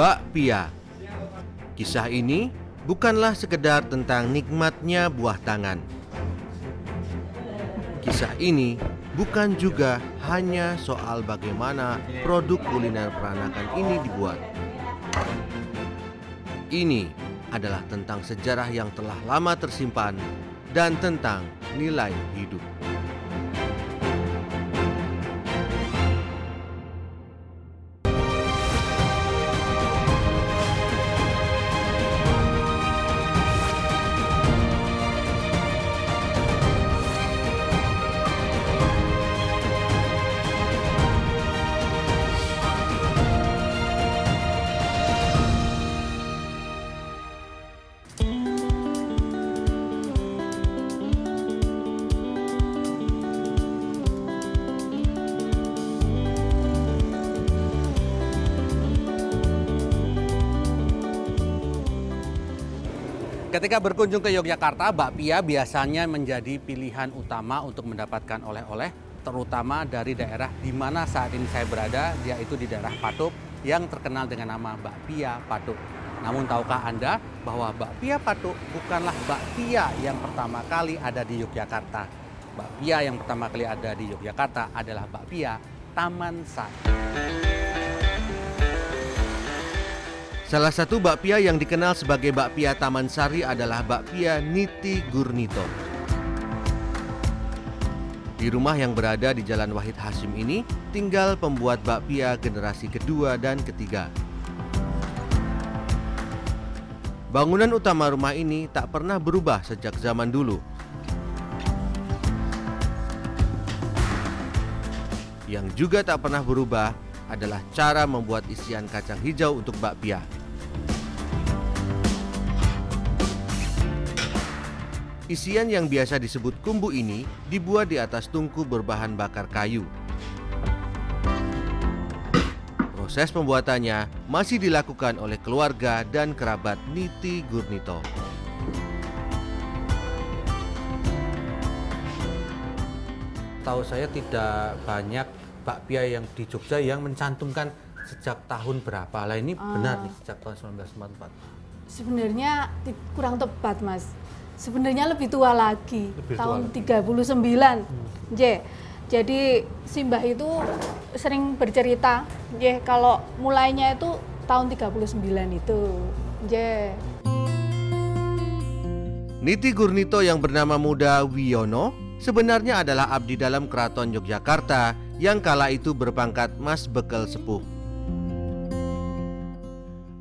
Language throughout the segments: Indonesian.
Bakpia. Kisah ini bukanlah sekedar tentang nikmatnya buah tangan. Kisah ini bukan juga hanya soal bagaimana produk kuliner peranakan ini dibuat. Ini adalah tentang sejarah yang telah lama tersimpan dan tentang nilai hidup. Ketika berkunjung ke Yogyakarta, bakpia biasanya menjadi pilihan utama untuk mendapatkan oleh-oleh, terutama dari daerah di mana saat ini saya berada, yaitu di daerah Patuk yang terkenal dengan nama bakpia Patuk. Namun tahukah Anda bahwa bakpia Patuk bukanlah bakpia yang pertama kali ada di Yogyakarta. Bakpia yang pertama kali ada di Yogyakarta adalah bakpia Taman Sari. Salah satu bakpia yang dikenal sebagai bakpia Taman Sari adalah bakpia Niti Gurnito. Di rumah yang berada di Jalan Wahid Hashim ini tinggal pembuat bakpia generasi kedua dan ketiga. Bangunan utama rumah ini tak pernah berubah sejak zaman dulu. Yang juga tak pernah berubah adalah cara membuat isian kacang hijau untuk bakpia. Isian yang biasa disebut kumbu ini dibuat di atas tungku berbahan bakar kayu. Proses pembuatannya masih dilakukan oleh keluarga dan kerabat Niti Gurnito. Tahu saya tidak banyak bakpia yang di Jogja yang mencantumkan sejak tahun berapa. Lah ini benar nih sejak tahun 1944. Sebenarnya kurang tepat, Mas. Sebenarnya lebih tua lagi, Lebih tua tahun lagi. 39. J. Jadi Simbah itu sering bercerita, J, kalau mulainya itu tahun 39 itu. J. Niti Gurnito yang bernama muda Wiono sebenarnya adalah abdi dalam keraton Yogyakarta yang kala itu berpangkat Mas Bekel Sepuh.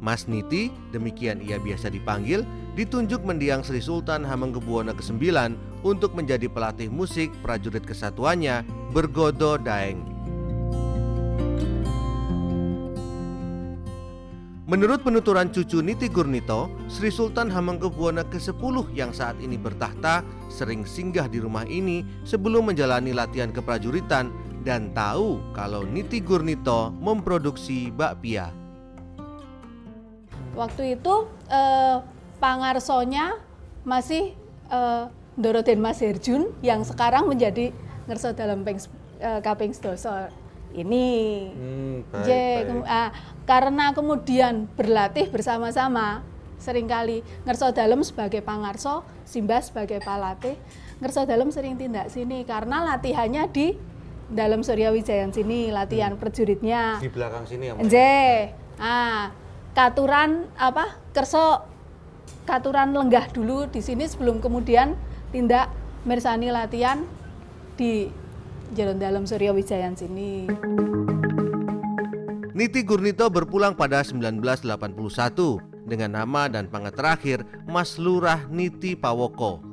Mas Niti, demikian ia biasa dipanggil, ditunjuk mendiang Sri Sultan Hamengkubuwono ke-9 untuk menjadi pelatih musik prajurit kesatuannya Bergodo Daeng. Menurut penuturan cucu Niti Gurnito, Sri Sultan Hamengkubuwono ke-10 yang saat ini bertahta sering singgah di rumah ini sebelum menjalani latihan keprajuritan dan tahu kalau Niti Gurnito memproduksi bakpia. Waktu itu eh, pangarsonya masih eh, Doroden Mas Herjun yang sekarang menjadi ngerso dalam peng, eh, kaping sedoso. Ini J, kem- ah, karena kemudian berlatih bersama-sama sering kali ngerso dalam sebagai pangarso, Simba sebagai palatih, ngerso dalam sering tindak sini karena latihannya di dalam Surya Wijayan sini latihan prajuritnya. Di belakang sini ya, J, ah katuran apa kerso katuran lenggah dulu di sini sebelum kemudian tindak mersani latihan di Jalan Dalam Surya Wijayan sini. Niti Gurnito berpulang pada 1981 dengan nama dan pangkat terakhir Mas Lurah Niti Pawoko.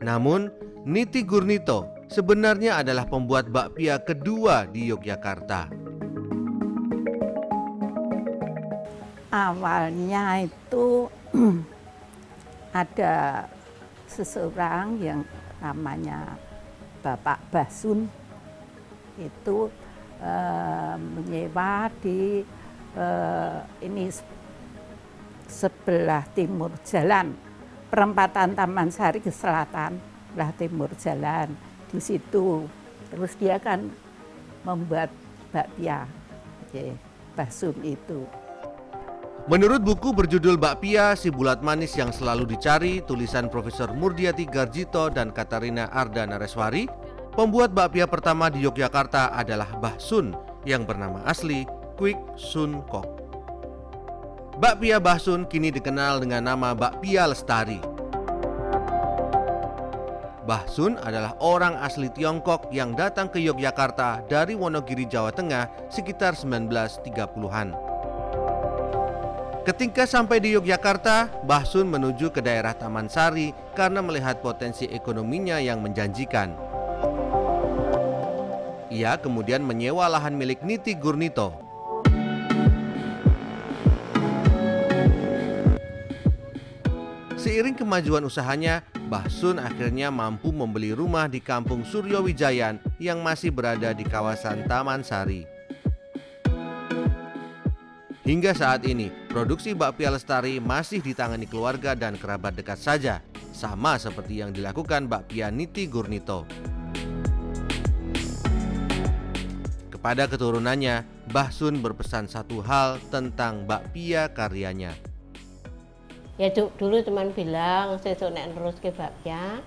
Namun, Niti Gurnito sebenarnya adalah pembuat bakpia kedua di Yogyakarta. Awalnya itu ada seseorang yang namanya Bapak Basun itu eh, menyewa di eh, ini se- sebelah timur jalan perempatan Taman Sari ke selatan sebelah timur jalan di situ terus dia kan membuat bakpia Oke. Basun itu. Menurut buku berjudul Bakpia, si bulat manis yang selalu dicari, tulisan Profesor Murdiati Garjito dan Katarina Arda Nareswari, pembuat bakpia pertama di Yogyakarta adalah Bah Sun yang bernama asli Quick Sun Kok. Bakpia Bah Sun kini dikenal dengan nama Bakpia Lestari. Bah Sun adalah orang asli Tiongkok yang datang ke Yogyakarta dari Wonogiri, Jawa Tengah sekitar 1930-an. Ketika sampai di Yogyakarta, Bah Sun menuju ke daerah Taman Sari karena melihat potensi ekonominya yang menjanjikan. Ia kemudian menyewa lahan milik Niti Gurnito. Seiring kemajuan usahanya, Bah Sun akhirnya mampu membeli rumah di kampung Suryo Wijayan yang masih berada di kawasan Taman Sari. Hingga saat ini, produksi bakpia lestari masih ditangani keluarga dan kerabat dekat saja, sama seperti yang dilakukan bakpia Niti Gurnito. Kepada keturunannya, Mbah Sun berpesan satu hal tentang bakpia karyanya. Ya dulu teman bilang, sesuk nek terus ke bakpia,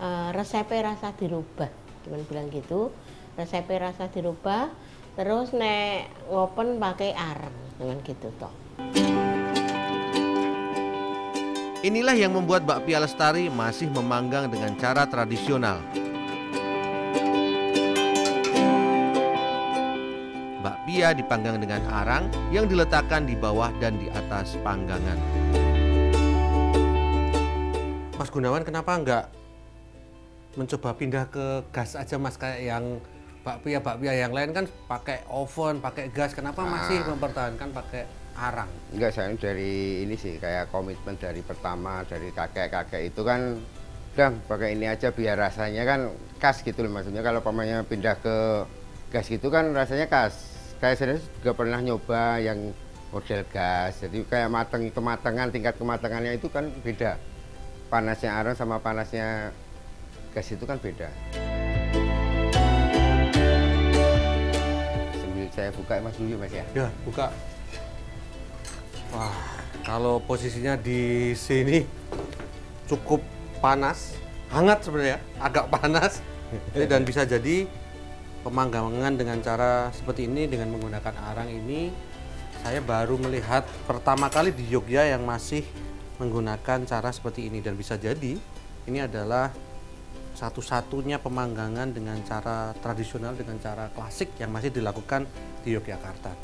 uh, resepnya rasa dirubah. Teman bilang gitu, resepnya rasa dirubah, terus nek ngopen pakai areng dengan gitu toh. Inilah yang membuat bakpia lestari masih memanggang dengan cara tradisional. Bakpia dipanggang dengan arang yang diletakkan di bawah dan di atas panggangan. Mas Gunawan kenapa enggak mencoba pindah ke gas aja mas kayak yang bakpia bakpia yang lain kan pakai oven, pakai gas. Kenapa nah. masih mempertahankan pakai arang? Enggak, saya dari ini sih kayak komitmen dari pertama dari kakek-kakek itu kan udah pakai ini aja biar rasanya kan khas gitu loh maksudnya kalau pemainnya pindah ke gas gitu kan rasanya khas. Kayak saya juga pernah nyoba yang model gas. Jadi kayak mateng kematangan tingkat kematangannya itu kan beda. Panasnya arang sama panasnya gas itu kan beda. Saya buka mas dulu mas ya. Ya buka. Wah kalau posisinya di sini cukup panas hangat sebenarnya agak panas. Dan bisa jadi pemanggangan dengan cara seperti ini dengan menggunakan arang ini saya baru melihat pertama kali di Jogja yang masih menggunakan cara seperti ini. Dan bisa jadi ini adalah satu-satunya pemanggangan dengan cara tradisional dengan cara klasik yang masih dilakukan di Yogyakarta.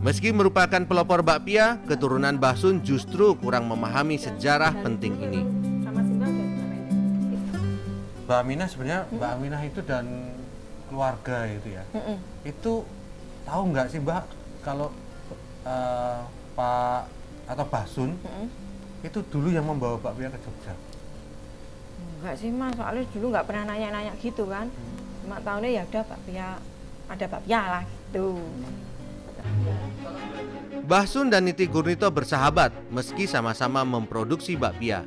Meski merupakan pelopor bakpia, keturunan Basun justru kurang memahami sejarah penting ini. Mbak Aminah sebenarnya Mbak Aminah itu dan keluarga itu ya, itu tahu nggak sih Mbak kalau uh, Pak atau Basun itu dulu yang membawa bakpia ke Jogja? Enggak sih mas soalnya dulu nggak pernah nanya-nanya gitu kan cuma tahunnya ya udah bakpia ada bakpia lah gitu Mbah Sun dan Niti Gurnito bersahabat meski sama-sama memproduksi bakpia.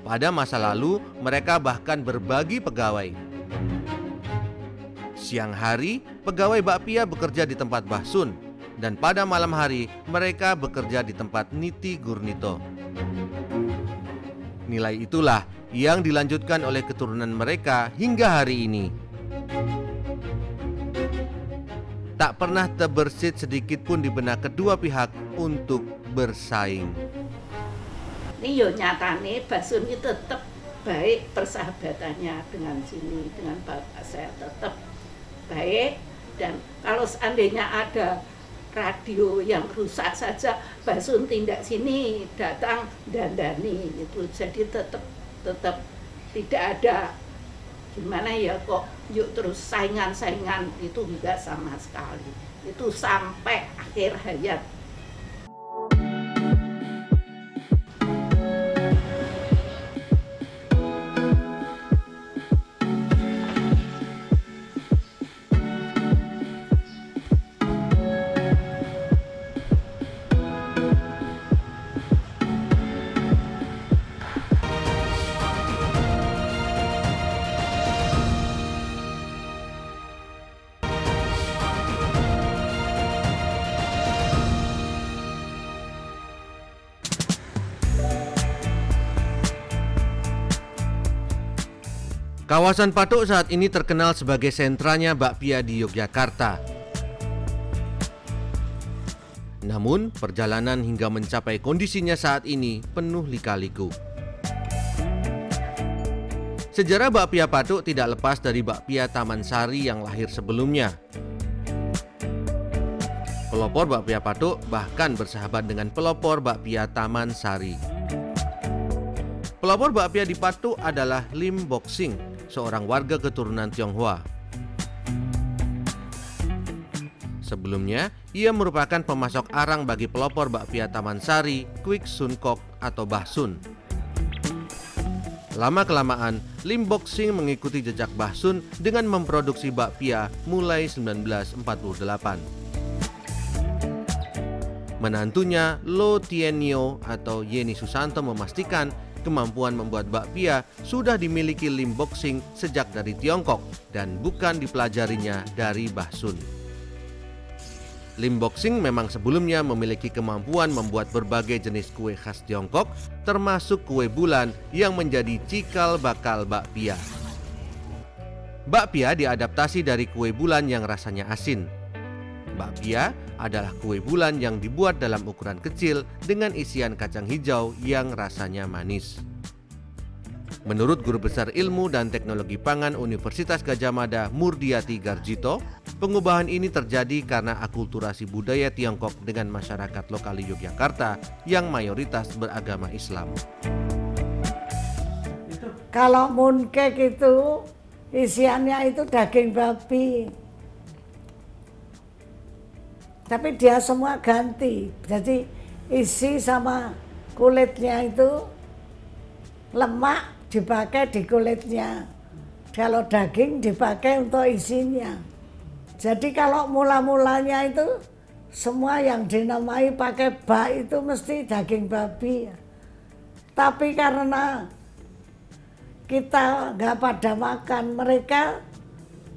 Pada masa lalu, mereka bahkan berbagi pegawai. Siang hari, pegawai bakpia bekerja di tempat Mbah Sun, dan pada malam hari mereka bekerja di tempat Niti Gurnito. Nilai itulah yang dilanjutkan oleh keturunan mereka hingga hari ini. Tak pernah terbersit sedikit pun di benak kedua pihak untuk bersaing. Ini yo nyatane Basun itu tetap baik persahabatannya dengan sini dengan bapak saya tetap baik dan kalau seandainya ada radio yang rusak saja Basun tindak sini datang dandani itu jadi tetap tetap tidak ada gimana ya kok yuk terus saingan-saingan itu enggak sama sekali. Itu sampai akhir hayat Kawasan Patok saat ini terkenal sebagai sentranya bakpia di Yogyakarta. Namun, perjalanan hingga mencapai kondisinya saat ini penuh lika-liku. Sejarah bakpia Patok tidak lepas dari bakpia Taman Sari yang lahir sebelumnya. Pelopor bakpia Patok bahkan bersahabat dengan pelopor bakpia Taman Sari. Pelopor bakpia di Patok adalah Lim Boxing, seorang warga keturunan Tionghoa. Sebelumnya, ia merupakan pemasok arang bagi pelopor bakpia Taman Sari, Quick Sun Kok atau Bahsun. Lama-kelamaan, Lim Boxing mengikuti jejak Bahsun dengan memproduksi bakpia mulai 1948. Menantunya Lo Tienyo atau Yeni Susanto memastikan kemampuan membuat bakpia sudah dimiliki Lim Boxing sejak dari Tiongkok dan bukan dipelajarinya dari Bahsun. Lim Boxing memang sebelumnya memiliki kemampuan membuat berbagai jenis kue khas Tiongkok, termasuk kue bulan yang menjadi cikal bakal bakpia. Bakpia diadaptasi dari kue bulan yang rasanya asin. Bakpia adalah kue bulan yang dibuat dalam ukuran kecil dengan isian kacang hijau yang rasanya manis. Menurut Guru Besar Ilmu dan Teknologi Pangan Universitas Gajah Mada Murdiati Garjito, pengubahan ini terjadi karena akulturasi budaya Tiongkok dengan masyarakat lokal di Yogyakarta yang mayoritas beragama Islam. Kalau mooncake itu isiannya itu daging babi. Tapi dia semua ganti. Jadi isi sama kulitnya itu lemak dipakai di kulitnya. Kalau daging dipakai untuk isinya. Jadi kalau mula-mulanya itu semua yang dinamai pakai bak itu mesti daging babi. Tapi karena kita nggak pada makan, mereka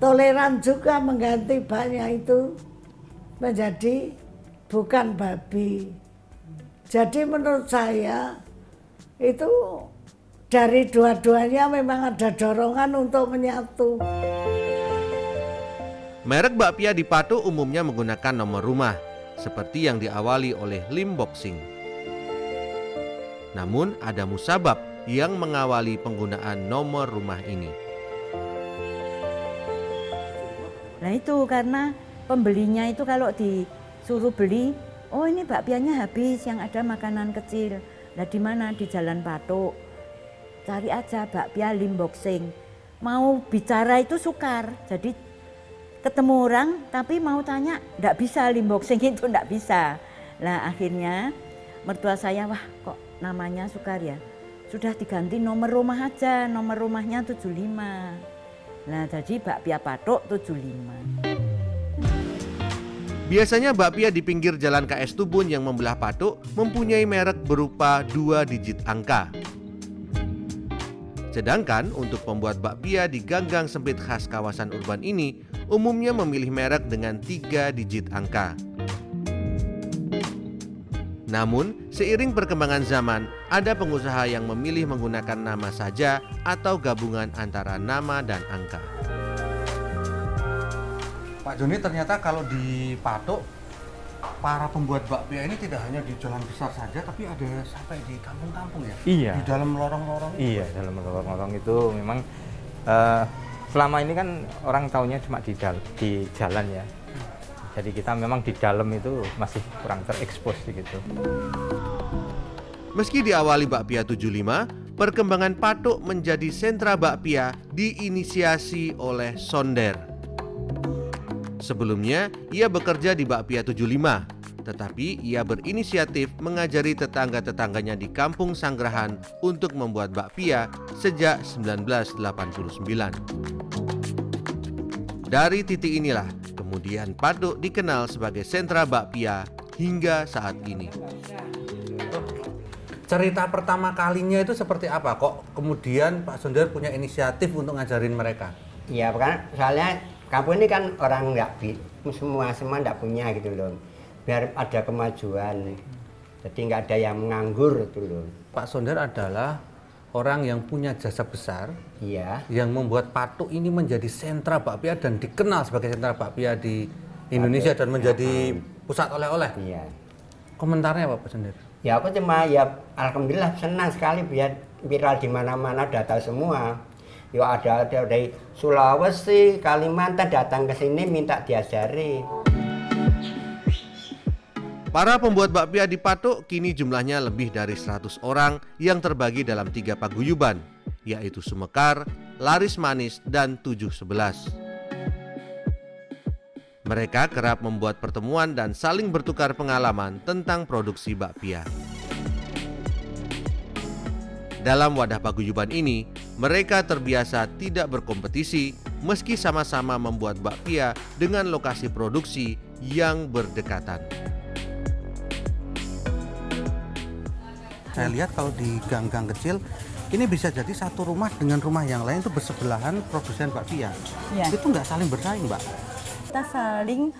toleran juga mengganti baknya itu menjadi bukan babi. Jadi menurut saya itu dari dua-duanya memang ada dorongan untuk menyatu. Merek bakpia di Patok umumnya menggunakan nomor rumah, seperti yang diawali oleh Lim Boxing. Namun ada musabab yang mengawali penggunaan nomor rumah ini. Nah itu karena pembelinya itu kalau disuruh beli, oh ini bakpianya habis yang ada makanan kecil. Nah di mana di Jalan Patok. Cari aja bakpia lim boxing. Mau bicara itu sukar. Jadi ketemu orang tapi mau tanya ndak bisa lim boxing itu ndak bisa. Nah akhirnya mertua saya wah kok namanya sukar ya. Sudah diganti nomor rumah aja, nomor rumahnya 75. Nah jadi bakpia patok 75. Biasanya bakpia di pinggir jalan KS Tubun yang membelah Patok mempunyai merek berupa dua digit angka. Sedangkan untuk pembuat bakpia di ganggang sempit khas kawasan urban ini umumnya memilih merek dengan tiga digit angka. Namun, seiring perkembangan zaman, ada pengusaha yang memilih menggunakan nama saja atau gabungan antara nama dan angka. Pak Joni ternyata kalau di Patok para pembuat bakpia ini tidak hanya di jalan besar saja tapi ada sampai di kampung-kampung ya Iya. di dalam lorong-lorong itu. Iya, dalam lorong-lorong itu memang eh, selama ini kan orang taunya cuma di dal di jalan ya. Jadi kita memang di dalam itu masih kurang terekspos gitu. Meski diawali bakpia 75, perkembangan Patok menjadi sentra bakpia diinisiasi oleh Sonder. Sebelumnya, ia bekerja di Bakpia 75, tetapi ia berinisiatif mengajari tetangga-tetangganya di Kampung Sanggrahan untuk membuat bakpia sejak 1989. Dari titik inilah, kemudian Patok dikenal sebagai sentra bakpia hingga saat ini. cerita pertama kalinya itu seperti apa kok kemudian Pak Sonder punya inisiatif untuk ngajarin mereka Iya, kan soalnya kampung ini kan orang nggak semua semua nggak punya gitu loh. Biar ada kemajuan. Jadi nggak ada yang menganggur itu loh. Pak Sonder adalah orang yang punya jasa besar Iya. yang membuat Patuk ini menjadi sentra bakpia dan dikenal sebagai sentra bakpia di Indonesia dan menjadi pusat oleh-oleh. Iya. Komentarnya apa Pak Sendir? Ya aku cuma ya alhamdulillah senang sekali biar viral di mana-mana udah tahu semua. Ya ada ada dari Sulawesi, Kalimantan datang ke sini minta diajari. Para pembuat bakpia di Patok kini jumlahnya lebih dari 100 orang yang terbagi dalam tiga paguyuban, yaitu Sumekar, Laris Manis, dan 711. Mereka kerap membuat pertemuan dan saling bertukar pengalaman tentang produksi bakpia. Dalam wadah paguyuban ini, mereka terbiasa tidak berkompetisi meski sama-sama membuat bakpia dengan lokasi produksi yang berdekatan. Saya lihat kalau di gang-gang kecil ini bisa jadi satu rumah dengan rumah yang lain itu bersebelahan produsen bakpia. Iya. Itu nggak saling bersaing, Mbak. kita saling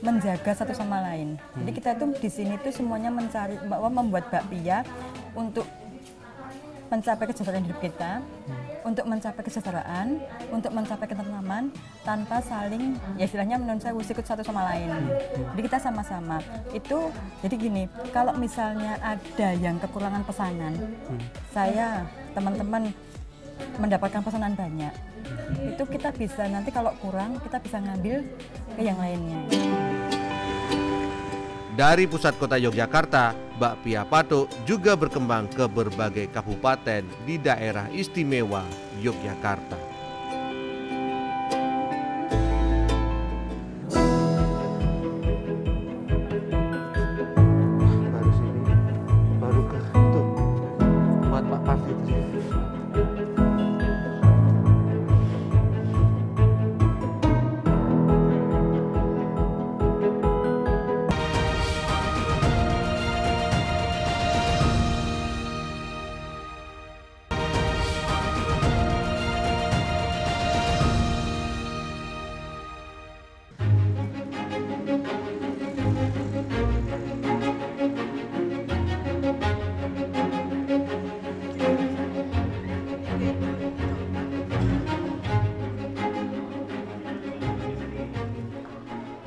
menjaga satu sama lain. Jadi kita tuh di sini tuh semuanya mencari bahwa membuat bakpia untuk mencapai kesejahteraan hidup kita, untuk mencapai kesejahteraan, untuk mencapai ketentraman tanpa saling ya istilahnya menurut saya sikut satu sama lain. Jadi kita sama-sama. Itu jadi gini, kalau misalnya ada yang kekurangan pesanan, saya teman-teman mendapatkan pesanan banyak itu kita bisa nanti kalau kurang kita bisa ngambil ke yang lainnya. Dari pusat kota Yogyakarta, bakpia Patok juga berkembang ke berbagai kabupaten di daerah istimewa Yogyakarta.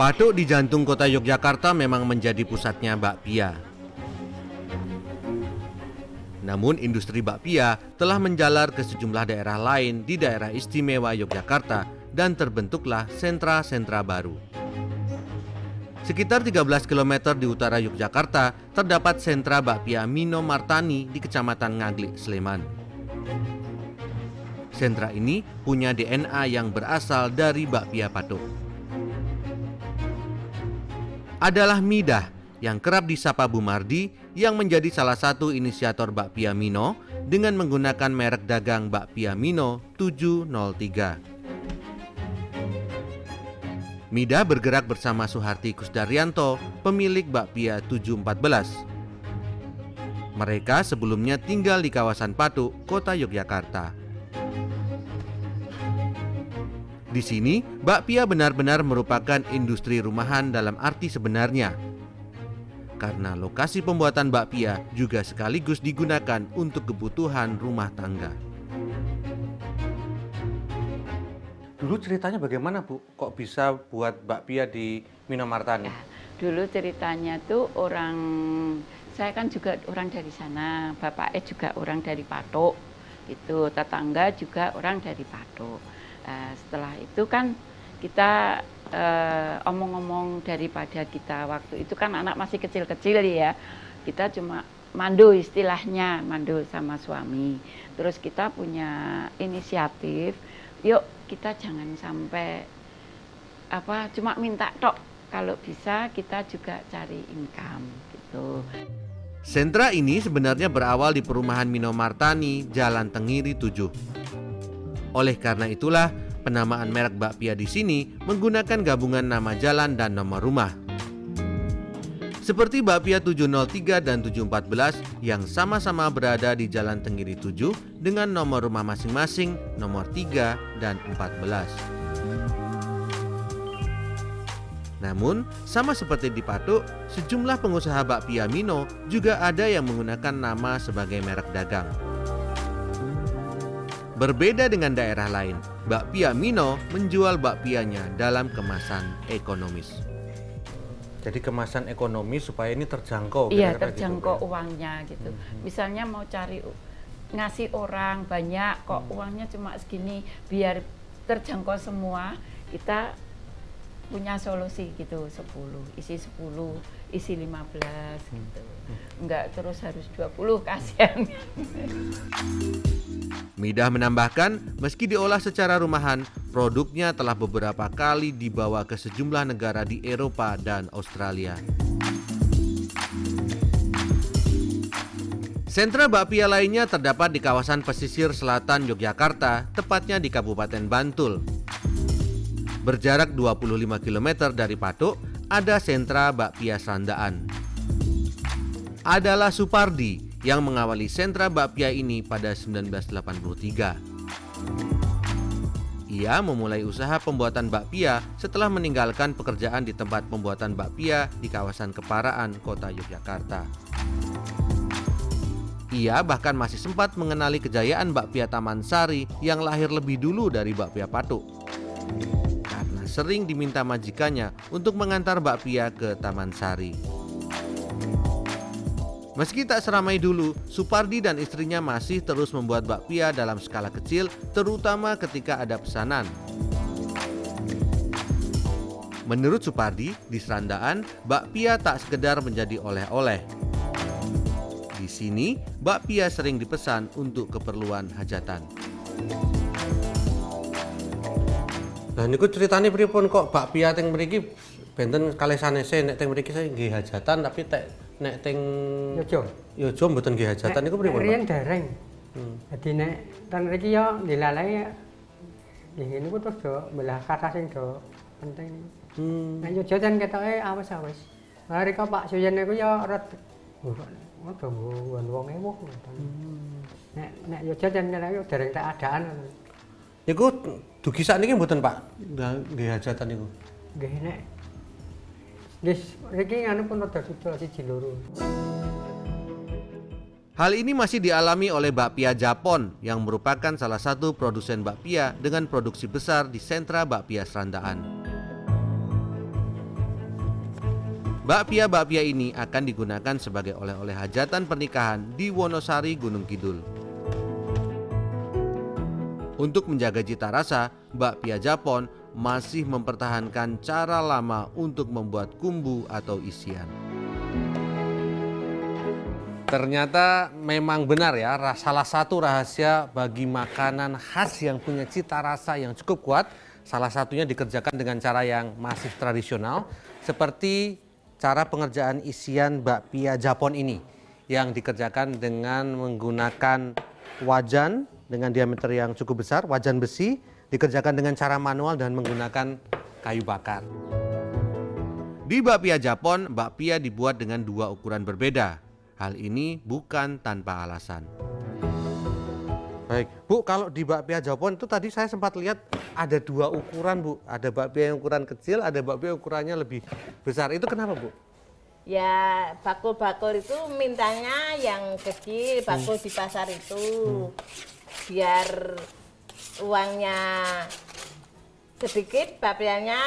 Patok di jantung kota Yogyakarta memang menjadi pusatnya bakpia. Namun industri bakpia telah menjalar ke sejumlah daerah lain di daerah istimewa Yogyakarta dan terbentuklah sentra-sentra baru. Sekitar 13 km di utara Yogyakarta terdapat sentra bakpia Mino Martani di Kecamatan Ngaglik, Sleman. Sentra ini punya DNA yang berasal dari bakpia Patok adalah Midah yang kerap disapa Bu Mardi yang menjadi salah satu inisiator Bakpia Mino dengan menggunakan merek dagang Bakpia Mino 703. Midah bergerak bersama Suharti Kusdaryanto, pemilik Bakpia 714. Mereka sebelumnya tinggal di kawasan Patuk, kota Yogyakarta. Di sini, bakpia benar-benar merupakan industri rumahan dalam arti sebenarnya. Karena lokasi pembuatan bakpia juga sekaligus digunakan untuk kebutuhan rumah tangga. Dulu ceritanya bagaimana Bu? Kok bisa buat bakpia di Minomartani? Dulu ceritanya tuh orang saya kan juga orang dari sana, bapak E juga orang dari Patok, gitu. Tetangga juga orang dari Patok. Nah, setelah itu kan kita eh, omong-omong daripada kita waktu itu kan anak masih kecil-kecil ya, kita cuma mandu istilahnya, mandu sama suami. Terus kita punya inisiatif, yuk kita jangan sampai apa cuma minta tok kalau bisa kita juga cari income gitu. Sentra ini sebenarnya berawal di perumahan Minomartani, Jalan Tengiri 7. Oleh karena itulah, penamaan merek bakpia di sini menggunakan gabungan nama jalan dan nomor rumah. Seperti bakpia 703 dan 714 yang sama-sama berada di Jalan Tenggiri 7 dengan nomor rumah masing-masing nomor 3 dan 14. Namun, sama seperti di Patuk, sejumlah pengusaha bakpia Mino juga ada yang menggunakan nama sebagai merek dagang. Berbeda dengan daerah lain, bakpia Mino menjual bakpianya dalam kemasan ekonomis. Jadi kemasan ekonomis supaya ini terjangkau. Iya, kira-kira gitu, terjangkau ya? uangnya gitu. Mhm. Misalnya mau cari ngasih orang banyak kok uangnya cuma segini biar terjangkau semua, kita punya solusi gitu 10, isi 10, isi 15 gitu. Enggak terus harus 20 kasihan. Midah menambahkan, meski diolah secara rumahan, produknya telah beberapa kali dibawa ke sejumlah negara di Eropa dan Australia. Sentra bakpia lainnya terdapat di kawasan pesisir selatan Yogyakarta, tepatnya di Kabupaten Bantul. Berjarak 25 km dari Patok, ada sentra bakpia Serandaan. Adalah Supardi yang mengawali sentra bakpia ini pada 1983. Ia memulai usaha pembuatan bakpia setelah meninggalkan pekerjaan di tempat pembuatan bakpia di kawasan Keparaan, Kota Yogyakarta. Ia bahkan masih sempat mengenali kejayaan bakpia Taman Sari yang lahir lebih dulu dari bakpia Patuk. Sering diminta majikannya untuk mengantar bakpia ke Taman Sari. Meski tak seramai dulu, Supardi dan istrinya masih terus membuat bakpia dalam skala kecil, terutama ketika ada pesanan. Menurut Supardi, di Serandaan, bakpia tak sekedar menjadi oleh-oleh. Di sini, bakpia sering dipesan untuk keperluan hajatan. Nah niku ceritanya pripun kok bakpia teng mriki benten kalih sanese nek teng mriki saya nggih hajatan tapi tek nek teng Yojo. Yojo mboten nggih hajatan niku pripun? Riyen dereng. Hmm. Jadi nek ten mriki yo dilalai nggih ngene ku terus do belah kata sing do penting. Hmm. Nek Yojo jan ketoke awes-awes. Mari kok Pak Suyen niku yo ret Oh, do nggon wong ewuh ngoten. Nek nek Yojo jan ketoke dereng tak adaan. Niku dugi sakniki mboten Pak? Nggih nggih hajatan niku. Nggih nek Nggih, mriki anu pun rada sida siji loro. Hal ini masih dialami oleh Bakpia Japon yang merupakan salah satu produsen bakpia dengan produksi besar di sentra bakpia Serandaan. Bakpia-bakpia ini akan digunakan sebagai oleh-oleh hajatan pernikahan di Wonosari, Gunung Kidul. Untuk menjaga cita rasa, bakpia Japon masih mempertahankan cara lama untuk membuat kumbu atau isian. Ternyata memang benar ya, salah satu rahasia bagi makanan khas yang punya cita rasa yang cukup kuat, salah satunya dikerjakan dengan cara yang masih tradisional, seperti cara pengerjaan isian bakpia Japon ini, yang dikerjakan dengan menggunakan wajan dengan diameter yang cukup besar, wajan besi, dikerjakan dengan cara manual dan menggunakan kayu bakar. Di bakpia Japon, bakpia dibuat dengan dua ukuran berbeda. Hal ini bukan tanpa alasan. Baik, Bu, kalau di bakpia Japon itu tadi saya sempat lihat ada dua ukuran, Bu. Ada bakpia yang ukuran kecil, ada bakpia ukurannya lebih besar. Itu kenapa, Bu? Ya bakul-bakul itu mintanya yang kecil, bakul di pasar itu. Biar uangnya sedikit, bapiannya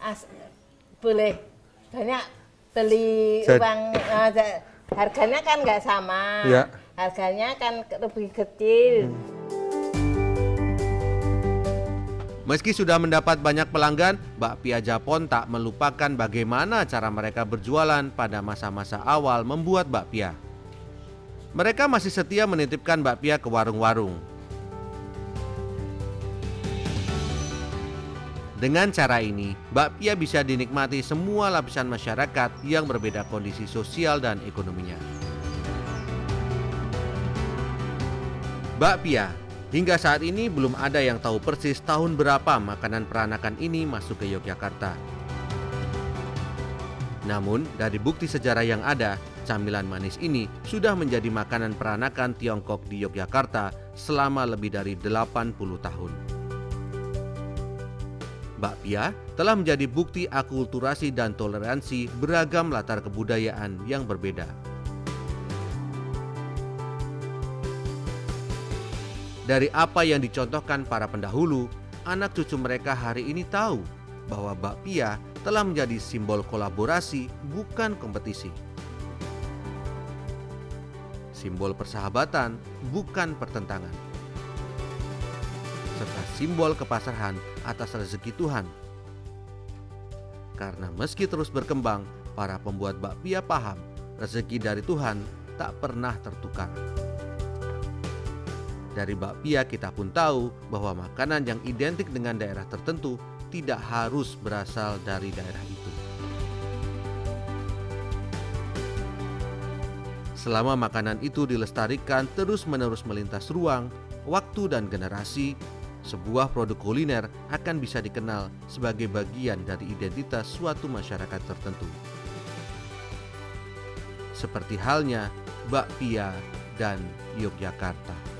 as- boleh banyak beli Jad- uang ja- harganya kan nggak sama. Ya. Harganya kan lebih kecil. Meski sudah mendapat banyak pelanggan, bakpia Japon tak melupakan bagaimana cara mereka berjualan pada masa-masa awal membuat bakpia. Mereka masih setia menitipkan bakpia ke warung-warung. Dengan cara ini, bakpia bisa dinikmati semua lapisan masyarakat yang berbeda kondisi sosial dan ekonominya. Bakpia, hingga saat ini belum ada yang tahu persis tahun berapa makanan peranakan ini masuk ke Yogyakarta. Namun, dari bukti sejarah yang ada, camilan manis ini sudah menjadi makanan peranakan Tiongkok di Yogyakarta selama lebih dari 80 tahun. Bakpia telah menjadi bukti akulturasi dan toleransi beragam latar kebudayaan yang berbeda. Dari apa yang dicontohkan para pendahulu, anak cucu mereka hari ini tahu bahwa bakpia telah menjadi simbol kolaborasi bukan kompetisi. Simbol persahabatan bukan pertentangan. Serta simbol kepasrahan atas rezeki Tuhan. Karena meski terus berkembang, para pembuat bakpia paham rezeki dari Tuhan tak pernah tertukar. Dari bakpia kita pun tahu bahwa makanan yang identik dengan daerah tertentu tidak harus berasal dari daerah itu. Selama makanan itu dilestarikan terus-menerus melintas ruang, waktu dan generasi, sebuah produk kuliner akan bisa dikenal sebagai bagian dari identitas suatu masyarakat tertentu. Seperti halnya bakpia dan Yogyakarta.